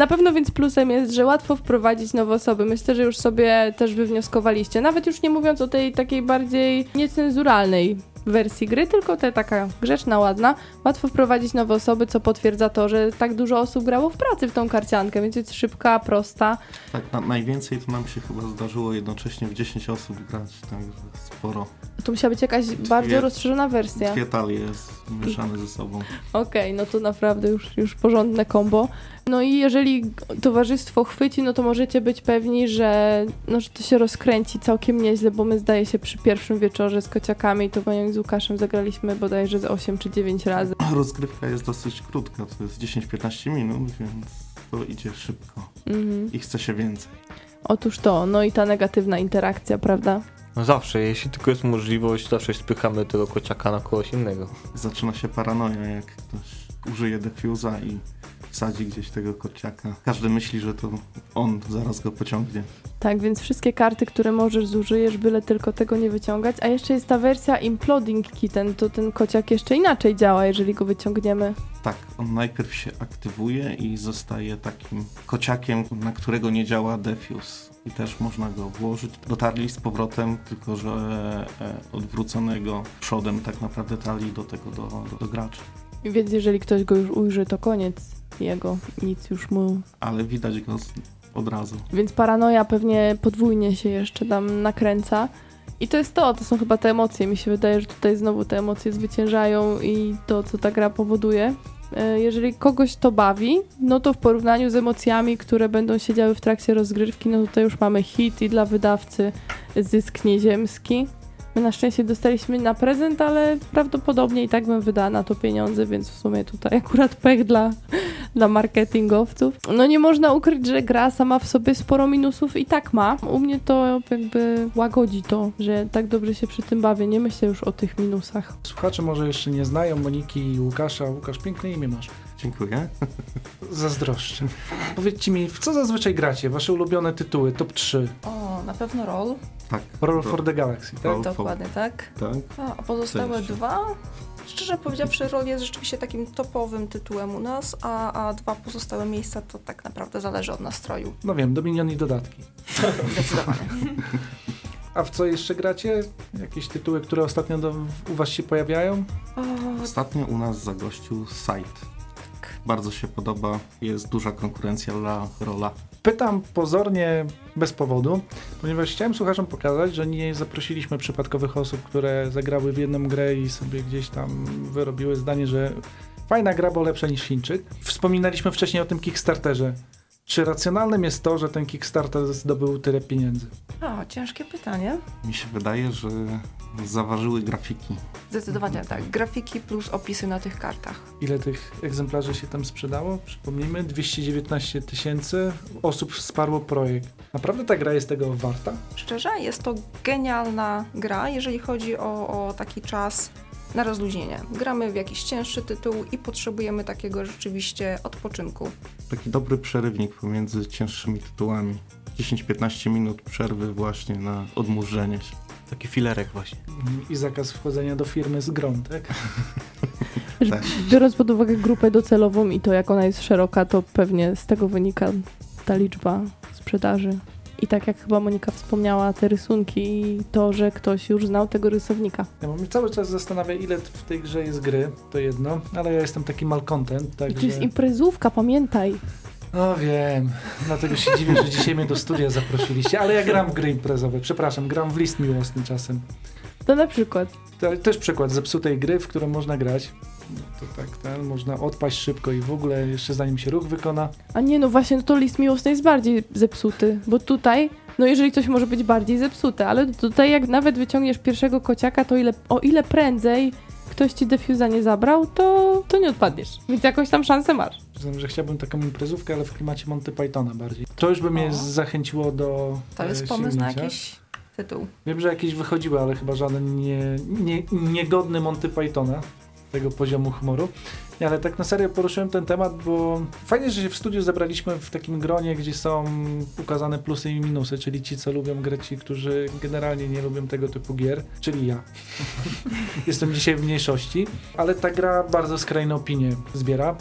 [SPEAKER 1] Na pewno więc plusem jest, że łatwo wprowadzić nowe osoby. Myślę, że już sobie też wywnioskowaliście. Nawet już nie mówiąc o tej takiej bardziej niecenzuralnej wersji gry, tylko ta taka grzeczna, ładna. Łatwo wprowadzić nowe osoby, co potwierdza to, że tak dużo osób grało w pracy w tą karciankę, więc jest szybka, prosta.
[SPEAKER 4] Tak, na, najwięcej to nam się chyba zdarzyło jednocześnie w 10 osób grać, także sporo.
[SPEAKER 1] To musiała być jakaś bardzo rozszerzona wersja.
[SPEAKER 4] Dwie talie mieszane ze sobą.
[SPEAKER 1] Okej, no to naprawdę już, już porządne kombo. No i jeżeli towarzystwo chwyci, no to możecie być pewni, że, no, że to się rozkręci całkiem nieźle, bo my zdaje się przy pierwszym wieczorze z kociakami, to panią z Łukaszem zagraliśmy bodajże z 8 czy 9 razy.
[SPEAKER 4] Rozgrywka jest dosyć krótka, to jest 10-15 minut, więc to idzie szybko
[SPEAKER 1] Mhm.
[SPEAKER 4] i chce się więcej.
[SPEAKER 1] Otóż to, no i ta negatywna interakcja, prawda?
[SPEAKER 2] No zawsze, jeśli tylko jest możliwość, zawsze spychamy tego kociaka na kogoś innego.
[SPEAKER 4] Zaczyna się paranoja, jak ktoś użyje defuza i wsadzi gdzieś tego kociaka. Każdy myśli, że to on zaraz go pociągnie.
[SPEAKER 1] Tak, więc wszystkie karty, które możesz zużyjesz, byle tylko tego nie wyciągać. A jeszcze jest ta wersja Imploding Kitten, to ten kociak jeszcze inaczej działa, jeżeli go wyciągniemy.
[SPEAKER 4] Tak, on najpierw się aktywuje i zostaje takim kociakiem, na którego nie działa defuse. I też można go włożyć. Dotarli z powrotem, tylko że e, odwróconego przodem tak naprawdę tali do tego, do, do, do graczy.
[SPEAKER 1] Więc jeżeli ktoś go już ujrzy, to koniec jego, nic już mu...
[SPEAKER 4] Ale widać go z, od razu.
[SPEAKER 1] Więc paranoja pewnie podwójnie się jeszcze tam nakręca. I to jest to, to są chyba te emocje. Mi się wydaje, że tutaj znowu te emocje zwyciężają i to, co ta gra powoduje. E, Jeżeli kogoś to bawi, no to w porównaniu z emocjami, które będą się działy w trakcie rozgrywki, no tutaj już mamy hit i dla wydawcy zysk nieziemski. My na szczęście dostaliśmy na prezent, ale prawdopodobnie i tak bym wydała na to pieniądze, więc w sumie tutaj akurat pech dla, dla marketingowców. No nie można ukryć, że gra sama w sobie sporo minusów i tak ma. U mnie to jakby łagodzi to, że tak dobrze się przy tym bawię. Nie myślę już o tych minusach.
[SPEAKER 5] Słuchacze może jeszcze nie znają Moniki i Łukasza. Łukasz, piękne imię masz.
[SPEAKER 4] Dziękuję.
[SPEAKER 5] Zazdroszczę. Powiedzcie mi, w co zazwyczaj gracie? Wasze ulubione tytuły, top 3.
[SPEAKER 3] O, na pewno roll,
[SPEAKER 4] Tak.
[SPEAKER 5] Roll for the Galaxy, tak?
[SPEAKER 4] Roll.
[SPEAKER 3] dokładnie tak.
[SPEAKER 4] Tak.
[SPEAKER 3] A, a pozostałe dwa? Szczerze powiedziawszy, roll jest rzeczywiście takim topowym tytułem u nas, a, a dwa pozostałe miejsca to tak naprawdę zależy od nastroju.
[SPEAKER 5] No wiem, Dominion i dodatki.
[SPEAKER 3] Zdecydowanie.
[SPEAKER 5] A w co jeszcze gracie? Jakieś tytuły, które ostatnio do, u was się pojawiają?
[SPEAKER 4] Ostatnio u nas zagościł Site. Bardzo się podoba. Jest duża konkurencja dla rola.
[SPEAKER 5] Pytam pozornie bez powodu, ponieważ chciałem słuchaczom pokazać, że nie zaprosiliśmy przypadkowych osób, które zagrały w jedną grę i sobie gdzieś tam wyrobiły zdanie, że fajna gra, bo lepsza niż Chińczyk. Wspominaliśmy wcześniej o tym Kickstarterze. Czy racjonalnym jest to, że ten Kickstarter zdobył tyle pieniędzy?
[SPEAKER 3] o, ciężkie pytanie.
[SPEAKER 4] Mi się wydaje, że zaważyły grafiki.
[SPEAKER 3] Zdecydowanie tak. Grafiki plus opisy na tych kartach.
[SPEAKER 5] Ile tych egzemplarzy się tam sprzedało? Przypomnijmy, 219 tysięcy osób wsparło projekt. Naprawdę ta gra jest tego warta?
[SPEAKER 3] Szczerze, jest to genialna gra, jeżeli chodzi o, o taki czas na rozluźnienie. Gramy w jakiś cięższy tytuł i potrzebujemy takiego rzeczywiście odpoczynku.
[SPEAKER 4] Taki dobry przerywnik pomiędzy cięższymi tytułami. 10-15 minut przerwy właśnie na odmurzenie się.
[SPEAKER 2] Taki filerek właśnie.
[SPEAKER 5] I zakaz wchodzenia do firmy z grą, tak?
[SPEAKER 4] Tak.
[SPEAKER 1] Biorąc pod uwagę grupę docelową i to, jak ona jest szeroka, to pewnie z tego wynika ta liczba sprzedaży. I tak jak chyba Monika wspomniała, te rysunki i to, że ktoś już znał tego rysownika.
[SPEAKER 5] Ja mnie cały czas zastanawia, ile w tej grze jest gry, to jedno, ale ja jestem taki malcontent,
[SPEAKER 1] I to jest imprezówka, pamiętaj.
[SPEAKER 5] No wiem, dlatego się dziwię, że dzisiaj mnie do studia zaprosiliście, ale ja gram w gry imprezowe, przepraszam, gram w list miłosny czasem.
[SPEAKER 1] To na przykład.
[SPEAKER 5] To też przykład zepsutej gry, w którą można grać. No To tak, ten, można odpaść szybko i w ogóle jeszcze zanim się ruch wykona.
[SPEAKER 1] A nie, no właśnie, no to list miłosny jest bardziej zepsuty, bo tutaj, no jeżeli coś może być bardziej zepsute, ale tutaj jak nawet wyciągniesz pierwszego kociaka, to ile, o ile prędzej ktoś ci defuza nie zabrał, to, to nie odpadniesz. Więc jakąś tam szansę masz.
[SPEAKER 5] Przyznam, że chciałbym taką imprezówkę, ale w klimacie Monty Pythona bardziej. To już by mnie
[SPEAKER 3] O.
[SPEAKER 5] zachęciło do
[SPEAKER 3] To
[SPEAKER 5] e,
[SPEAKER 3] jest pomysł na
[SPEAKER 5] sięgnięcia.
[SPEAKER 3] jakiś tytuł.
[SPEAKER 5] Wiem, że jakieś wychodziły, ale chyba żaden nie, nie, niegodny Monty Pythona tego poziomu humoru. Ale tak na serio poruszyłem ten temat, bo fajnie, że się w studiu zebraliśmy w takim gronie, gdzie są ukazane plusy i minusy, czyli ci, co lubią grę, ci, którzy generalnie nie lubią tego typu gier, czyli ja. Jestem dzisiaj w mniejszości, ale ta gra bardzo skrajne opinie zbiera.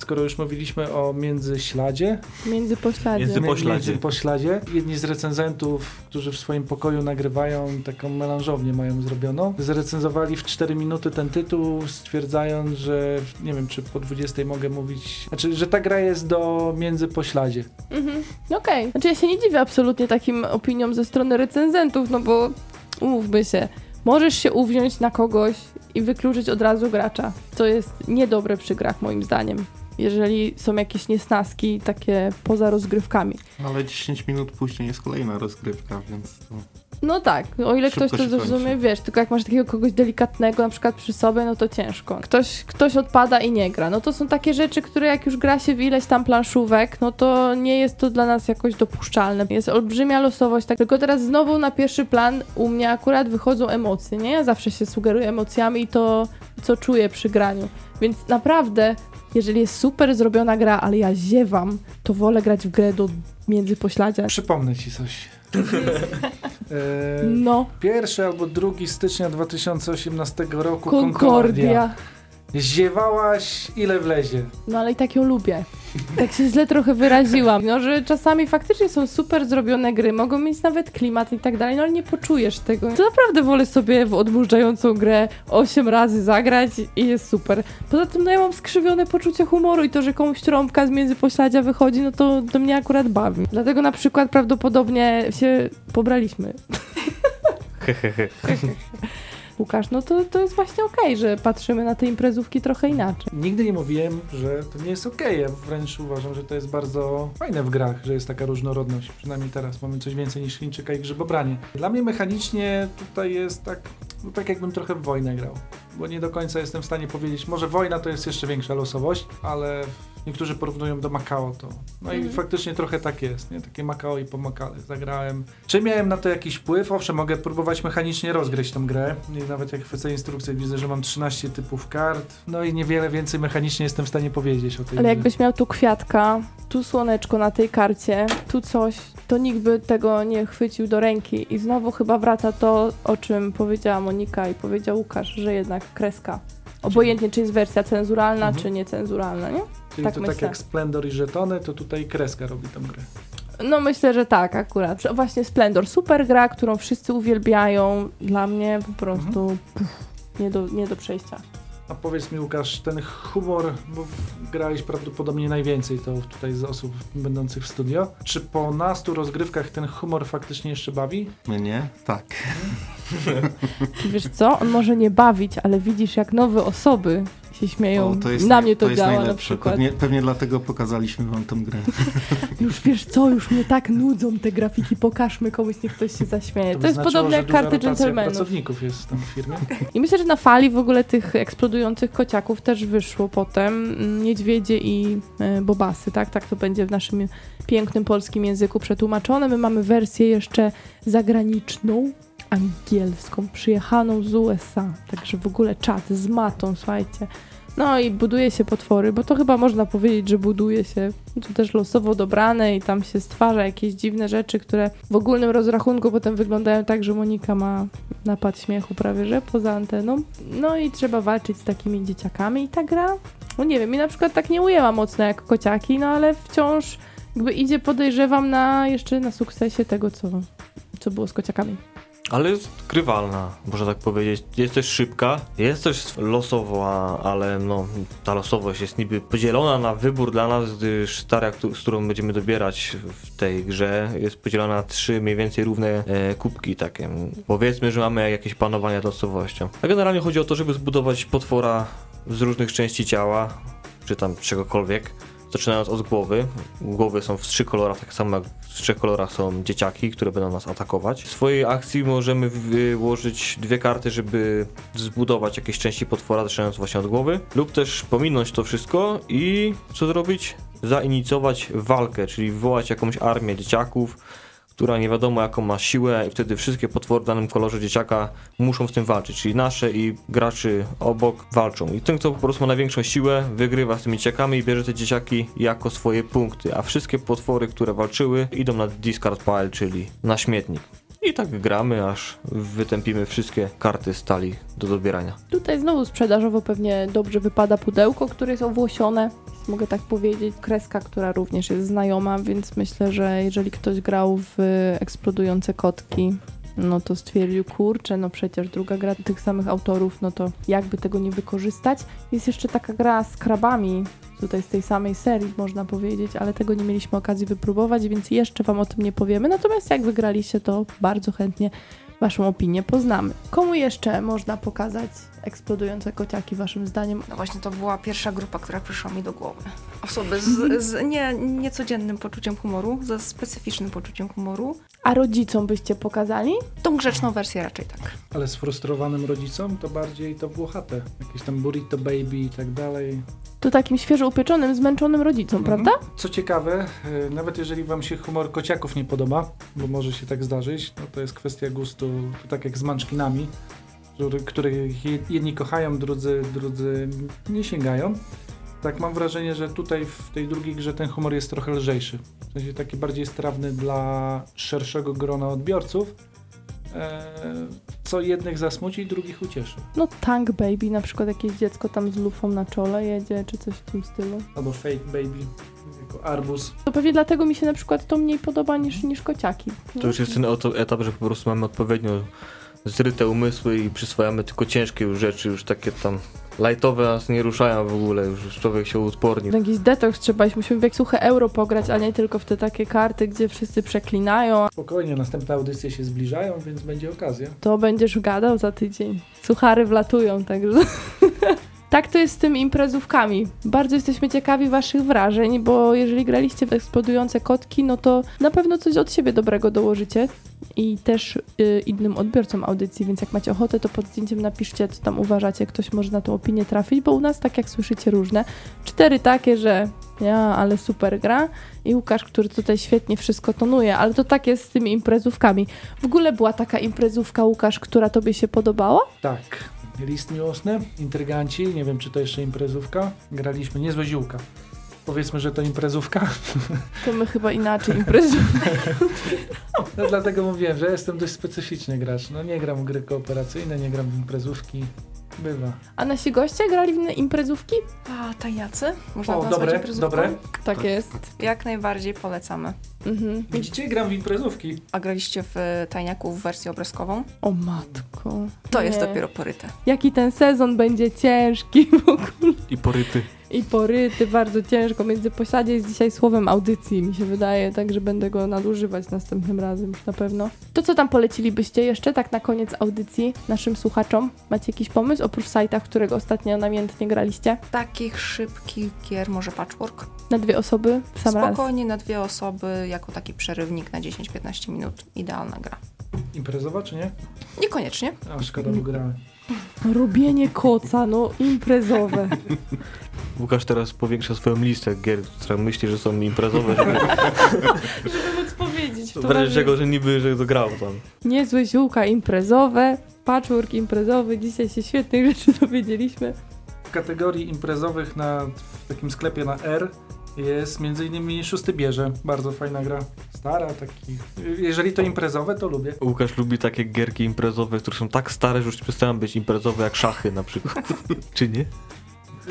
[SPEAKER 5] Skoro już mówiliśmy o międzyśladzie,
[SPEAKER 1] Między pośladzie.
[SPEAKER 2] Między- Po śladzie.
[SPEAKER 5] Między po śladzie. Jedni z recenzentów, którzy w swoim pokoju nagrywają, taką melanżownię mają zrobioną, zrecenzowali w 4 minuty ten tytuł, stwierdzając, że nie wiem, czy po 20 mogę mówić, znaczy, że ta gra jest do między po śladzie.
[SPEAKER 1] Mhm. Okej. Znaczy ja się nie dziwię absolutnie takim opiniom ze strony recenzentów, no bo umówmy się, możesz się uwziąć na kogoś i wykluczyć od razu gracza, co jest niedobre przy grach moim zdaniem. Jeżeli są jakieś niesnaski takie poza rozgrywkami.
[SPEAKER 4] Ale 10 minut później jest kolejna rozgrywka, więc to...
[SPEAKER 1] No tak, o ile
[SPEAKER 4] Szybko
[SPEAKER 1] ktoś to zrozumie, wiesz, tylko jak masz takiego kogoś delikatnego na przykład przy sobie, no to ciężko. Ktoś, ktoś odpada i nie gra. No to są takie rzeczy, które jak już gra się w ileś tam planszówek, no to nie jest to dla nas jakoś dopuszczalne. Jest olbrzymia losowość, tak. Tylko teraz znowu na pierwszy plan u mnie akurat wychodzą emocje, nie? Ja zawsze się sugeruję emocjami i to, co czuję przy graniu. Więc naprawdę jeżeli jest super zrobiona gra, ale ja ziewam, to wolę grać w grę do międzypośladzia.
[SPEAKER 5] Przypomnę ci coś. E,
[SPEAKER 1] No,
[SPEAKER 5] Pierwszy albo drugi stycznia 2018 roku Concordia.
[SPEAKER 1] Concordia.
[SPEAKER 5] Ziewałaś ile wlezie.
[SPEAKER 1] No ale i tak ją lubię. Tak się źle trochę wyraziłam. No, że czasami faktycznie są super zrobione gry, mogą mieć nawet klimat i tak dalej, no ale nie poczujesz tego. To naprawdę wolę sobie w odmurzającą grę 8 razy zagrać i jest super. Poza tym, no ja mam skrzywione poczucie humoru i to, że komuś trąbka z międzypośladzia wychodzi, no to, to mnie akurat bawi. Dlatego na przykład prawdopodobnie się pobraliśmy. Łukasz, no to, to jest właśnie okej, że patrzymy na te imprezówki trochę inaczej.
[SPEAKER 5] Nigdy nie mówiłem, że to nie jest okej. Ja wręcz uważam, że to jest bardzo fajne w grach, że jest taka różnorodność. Przynajmniej teraz mamy coś więcej niż Chińczyka i grzybobranie. Dla mnie mechanicznie tutaj jest tak, no tak jakbym trochę w wojnę grał. Bo nie do końca jestem w stanie powiedzieć, może wojna to jest jeszcze większa losowość, ale niektórzy porównują do Macao to. No i
[SPEAKER 1] Mhm.
[SPEAKER 5] faktycznie trochę tak jest, nie? Takie Macao i pomakale zagrałem. Czy miałem na to jakiś wpływ? Owszem, mogę próbować mechanicznie rozgryźć tą grę. I nawet jak chwycę instrukcję, widzę, że mam 13 typów kart. No i niewiele więcej mechanicznie jestem w stanie powiedzieć o tej
[SPEAKER 1] Ale
[SPEAKER 5] grze.
[SPEAKER 1] jakbyś miał tu kwiatka, tu słoneczko na tej karcie, tu coś, to nikt by tego nie chwycił do ręki. I znowu chyba wraca to, o czym powiedziała Monika i powiedział Łukasz, że jednak kreska. Obojętnie, czy jest wersja cenzuralna,
[SPEAKER 5] Mhm.
[SPEAKER 1] czy niecenzuralna, nie?
[SPEAKER 5] Czyli
[SPEAKER 1] tak
[SPEAKER 5] to tak
[SPEAKER 1] myślę.
[SPEAKER 5] jak Splendor i żetony, to tutaj kreska robi tą grę.
[SPEAKER 1] No myślę, że tak akurat. Właśnie Splendor, super gra, którą wszyscy uwielbiają. Dla mnie po prostu pff, nie, do, nie do przejścia.
[SPEAKER 5] A powiedz mi Łukasz, ten humor, bo grałeś prawdopodobnie najwięcej to tutaj z osób będących w studio. Czy po nastu rozgrywkach ten humor faktycznie jeszcze bawi?
[SPEAKER 4] Mnie? Tak.
[SPEAKER 1] Wiesz co? On może nie bawić, ale widzisz, jak nowe osoby się śmieją.
[SPEAKER 4] O, to jest
[SPEAKER 1] na mnie to,
[SPEAKER 4] jest
[SPEAKER 1] działa na
[SPEAKER 4] najlepsze.
[SPEAKER 1] przykład.
[SPEAKER 4] Pewnie, pewnie dlatego pokazaliśmy wam tę grę.
[SPEAKER 1] Już wiesz co, już mnie tak nudzą te grafiki, pokażmy komuś, niech ktoś się zaśmieje. To,
[SPEAKER 5] by
[SPEAKER 1] jest
[SPEAKER 5] znaczyło,
[SPEAKER 1] podobne jak karty dżentelmenów.
[SPEAKER 5] pracowników jest tam w firmie.
[SPEAKER 1] I myślę, że na fali w ogóle tych eksplodujących kociaków też wyszło potem mm, niedźwiedzie i e, bobasy, tak? Tak to będzie w naszym pięknym polskim języku przetłumaczone. My mamy wersję jeszcze zagraniczną, angielską, przyjechaną z USA. Także w ogóle czat z matą, słuchajcie. No i buduje się potwory, bo to chyba można powiedzieć, że buduje się to też losowo dobrane i tam się stwarza jakieś dziwne rzeczy, które w ogólnym rozrachunku potem wyglądają tak, że Monika ma napad śmiechu prawie, że poza anteną. No i trzeba walczyć z takimi dzieciakami i ta gra, no nie wiem, mi na przykład tak nie ujęła mocno jak kociaki, no ale wciąż jakby idzie podejrzewam na jeszcze na sukcesie tego, co, co było z kociakami.
[SPEAKER 2] Ale jest grywalna, można tak powiedzieć. Jest też szybka, jest też losowa, ale no, ta losowość jest niby podzielona na wybór dla nas, gdyż ta, któ- z którą będziemy dobierać w tej grze, jest podzielona na trzy mniej więcej równe e, kubki takie. Powiedzmy, że mamy jakieś panowanie losowością. A generalnie chodzi o to, żeby zbudować potwora z różnych części ciała, czy tam czegokolwiek. Zaczynając od głowy. Głowy są w trzy kolorach, tak samo jak w trzech kolorach są dzieciaki, które będą nas atakować. W swojej akcji możemy wyłożyć dwie karty, żeby zbudować jakieś części potwora, zaczynając właśnie od głowy, lub też pominąć to wszystko i co zrobić? Zainicjować walkę, czyli wywołać jakąś armię dzieciaków, która nie wiadomo jaką ma siłę i wtedy wszystkie potwory w danym kolorze dzieciaka muszą z tym walczyć, czyli nasze i graczy obok walczą. I ten, kto po prostu ma największą siłę, wygrywa z tymi dzieciakami i bierze te dzieciaki jako swoje punkty, a wszystkie potwory, które walczyły, idą na discard pile, czyli na śmietnik. I tak gramy, aż wytępimy wszystkie karty stali do dobierania.
[SPEAKER 1] Tutaj znowu sprzedażowo pewnie dobrze wypada pudełko, które jest owłosione. Mogę tak powiedzieć, kreska, która również jest znajoma, więc myślę, że jeżeli ktoś grał w eksplodujące kotki, no to stwierdził, kurczę, no przecież druga gra tych samych autorów, no to jakby tego nie wykorzystać. Jest jeszcze taka gra z krabami, tutaj z tej samej serii można powiedzieć, ale tego nie mieliśmy okazji wypróbować, więc jeszcze Wam o tym nie powiemy. Natomiast jak wygraliście, to bardzo chętnie Waszą opinię poznamy. Komu jeszcze można pokazać eksplodujące kociaki, Waszym zdaniem?
[SPEAKER 3] No właśnie to była pierwsza grupa, która przyszła mi do głowy. Osoby z, z nie, niecodziennym poczuciem humoru, ze specyficznym poczuciem humoru.
[SPEAKER 1] A rodzicom byście pokazali?
[SPEAKER 3] Tą grzeczną wersję raczej tak.
[SPEAKER 5] Ale sfrustrowanym rodzicom to bardziej to włochate. Jakieś tam burrito baby i tak dalej.
[SPEAKER 1] To takim świeżo upieczonym, zmęczonym rodzicom,
[SPEAKER 5] Mhm.
[SPEAKER 1] prawda?
[SPEAKER 5] Co ciekawe, y, nawet jeżeli wam się humor kociaków nie podoba, bo może się tak zdarzyć, no to jest kwestia gustu, to tak jak z manczkinami, który- których je- jedni kochają, drudzy, drudzy nie sięgają. Tak, mam wrażenie, że tutaj w tej drugiej grze ten humor jest trochę lżejszy. W sensie taki bardziej strawny dla szerszego grona odbiorców, co jednych zasmuci, drugich ucieszy.
[SPEAKER 1] No Tank Baby, na przykład jakieś dziecko tam z lufą na czole jedzie, czy coś w tym stylu.
[SPEAKER 5] Albo Fake Baby, jako arbus.
[SPEAKER 1] To pewnie dlatego mi się na przykład to mniej podoba niż, niż kociaki.
[SPEAKER 2] To już jest ten oto etap, że po prostu mamy odpowiednio zryte umysły i przyswajamy tylko ciężkie już rzeczy, już takie tam lightowe nas nie ruszają w ogóle, już człowiek się uodpornił.
[SPEAKER 1] Jakiś detoks trzeba iść, musimy w jak suche euro pograć, a nie tylko w te takie karty, gdzie wszyscy przeklinają.
[SPEAKER 5] Spokojnie, następne audycje się zbliżają, więc będzie okazja.
[SPEAKER 1] To będziesz gadał za tydzień. Suchary wlatują, także... Tak to jest z tymi imprezówkami. Bardzo jesteśmy ciekawi waszych wrażeń, bo jeżeli graliście w eksplodujące kotki, no to na pewno coś od siebie dobrego dołożycie i też y, innym odbiorcom audycji, więc jak macie ochotę, to pod zdjęciem napiszcie, co tam uważacie, ktoś może na tą opinię trafić, bo u nas, tak jak słyszycie, różne. Cztery takie, że ja, ale super gra i Łukasz, który tutaj świetnie wszystko tonuje, ale to tak jest z tymi imprezówkami. W ogóle była taka imprezówka, Łukasz, która tobie się podobała?
[SPEAKER 5] Tak, list miłosny, intryganci, nie wiem czy to jeszcze imprezówka. Graliśmy niezłe ziółka. Powiedzmy, że to imprezówka.
[SPEAKER 1] To my chyba inaczej imprezówki.
[SPEAKER 5] No, dlatego mówiłem, że jestem dość specyficzny gracz. No nie gram w gry kooperacyjne, nie gram w imprezówki. Bywa.
[SPEAKER 1] A nasi goście grali w inne imprezówki?
[SPEAKER 3] A tajniacy? Można
[SPEAKER 5] O,
[SPEAKER 3] nazwać
[SPEAKER 5] dobre,
[SPEAKER 3] imprezówką?
[SPEAKER 5] dobre.
[SPEAKER 1] Tak jest.
[SPEAKER 3] Jak najbardziej polecamy.
[SPEAKER 1] Mhm.
[SPEAKER 5] Widzicie, gram w imprezówki.
[SPEAKER 3] A graliście w e, tajniaku w wersję obrazkową?
[SPEAKER 1] O matko.
[SPEAKER 3] To jest
[SPEAKER 1] Nie.
[SPEAKER 3] dopiero poryte.
[SPEAKER 1] Jaki ten sezon będzie ciężki w ogóle.
[SPEAKER 2] I poryty.
[SPEAKER 1] I poryty, bardzo ciężko. Między posiadzie jest dzisiaj słowem audycji, mi się wydaje, także będę go nadużywać następnym razem już na pewno. To co tam polecilibyście jeszcze tak na koniec audycji naszym słuchaczom? Macie jakiś pomysł oprócz sajta, w którego ostatnio namiętnie graliście?
[SPEAKER 3] Takich szybkich gier, może patchwork?
[SPEAKER 1] Na dwie osoby w sam raz.
[SPEAKER 3] Spokojnie na dwie osoby, jako taki przerywnik na 10-15 minut. Idealna gra.
[SPEAKER 5] Imprezowa czy nie?
[SPEAKER 3] Niekoniecznie.
[SPEAKER 5] A szkoda, bo grałem.
[SPEAKER 1] Robienie koca, no imprezowe.
[SPEAKER 2] Łukasz teraz powiększa swoją listę gier, które myśli, że są imprezowe, żeby
[SPEAKER 1] Żeby móc powiedzieć.
[SPEAKER 2] w razie czego, że niby, że to grał tam.
[SPEAKER 1] Niezłe ziółka imprezowe, patchwork imprezowy. Dzisiaj się świetnych rzeczy dowiedzieliśmy.
[SPEAKER 5] W kategorii imprezowych na, w takim sklepie na R jest m.in. Szósty Bierze. Bardzo fajna gra. Stara, taki. Jeżeli to imprezowe, to lubię.
[SPEAKER 2] Łukasz lubi takie gierki imprezowe, które są tak stare, że już przestają być imprezowe, jak szachy na przykład. Czy nie?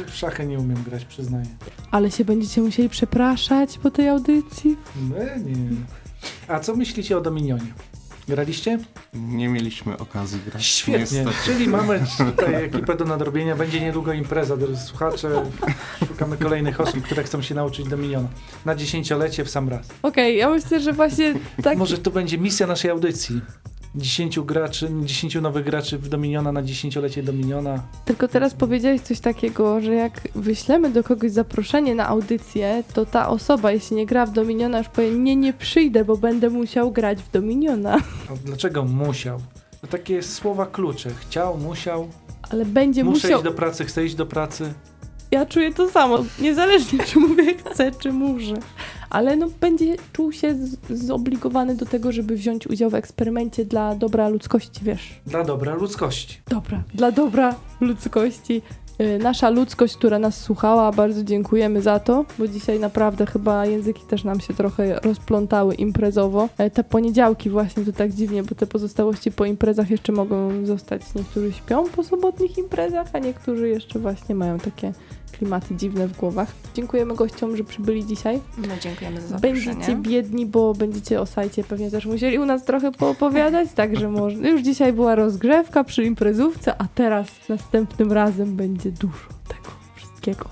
[SPEAKER 5] W szachy nie umiem grać, przyznaję.
[SPEAKER 1] Ale się będziecie musieli przepraszać po tej audycji.
[SPEAKER 5] No, nie. A co myślicie o Dominionie? Graliście?
[SPEAKER 4] Nie mieliśmy okazji grać.
[SPEAKER 5] Świetnie.
[SPEAKER 4] niestety.
[SPEAKER 5] Czyli mamy tutaj ekipę do nadrobienia. Będzie niedługo impreza, drodzy słuchacze. Szukamy kolejnych osób, które chcą się nauczyć Dominiona. Na dziesięciolecie w sam raz.
[SPEAKER 1] Okej, ja myślę, że właśnie tak.
[SPEAKER 5] Może to będzie misja naszej audycji. 10 graczy, 10 nowych graczy w Dominiona na dziesięciolecie Dominiona.
[SPEAKER 1] Tylko teraz powiedziałeś coś takiego, że jak wyślemy do kogoś zaproszenie na audycję, to ta osoba, jeśli nie gra w Dominiona, już powie, nie, nie przyjdę, bo będę musiał grać w Dominiona.
[SPEAKER 5] A dlaczego musiał? To takie słowa klucze. Chciał, musiał.
[SPEAKER 1] Ale będzie
[SPEAKER 5] Muszę
[SPEAKER 1] musiał.
[SPEAKER 5] iść do pracy, chcę iść do pracy.
[SPEAKER 1] Ja czuję to samo, niezależnie czy mówię chcę, czy muszę. Ale no będzie czuł się zobligowany do tego, żeby wziąć udział w eksperymencie dla dobra ludzkości, wiesz.
[SPEAKER 5] Dla dobra ludzkości.
[SPEAKER 1] Dobra, dla dobra ludzkości. Y, Nasza ludzkość, która nas słuchała, bardzo dziękujemy za to, bo dzisiaj naprawdę chyba języki też nam się trochę rozplątały imprezowo. E, Te poniedziałki właśnie to tak dziwnie, bo te pozostałości po imprezach jeszcze mogą zostać. Niektórzy śpią po sobotnich imprezach, a niektórzy jeszcze właśnie mają takie klimaty dziwne w głowach. Dziękujemy gościom, że przybyli dzisiaj.
[SPEAKER 3] No, dziękujemy za zaproszenie.
[SPEAKER 1] Będziecie biedni, bo będziecie o sajcie pewnie też musieli u nas trochę poopowiadać, także można. Już dzisiaj była rozgrzewka przy imprezówce, a teraz następnym razem będzie dużo tego wszystkiego.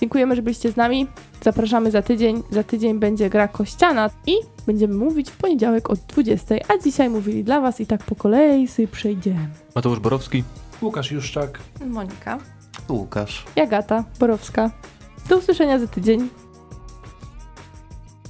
[SPEAKER 1] Dziękujemy, że byliście z nami. Zapraszamy za tydzień. Za tydzień będzie gra kościana i będziemy mówić w poniedziałek od 20, a dzisiaj mówili dla was i tak po kolei sobie przejdziemy.
[SPEAKER 2] Mateusz Borowski.
[SPEAKER 5] Łukasz Juszczak.
[SPEAKER 3] Monika.
[SPEAKER 4] Łukasz.
[SPEAKER 1] Jagata Borowska. Do usłyszenia za tydzień.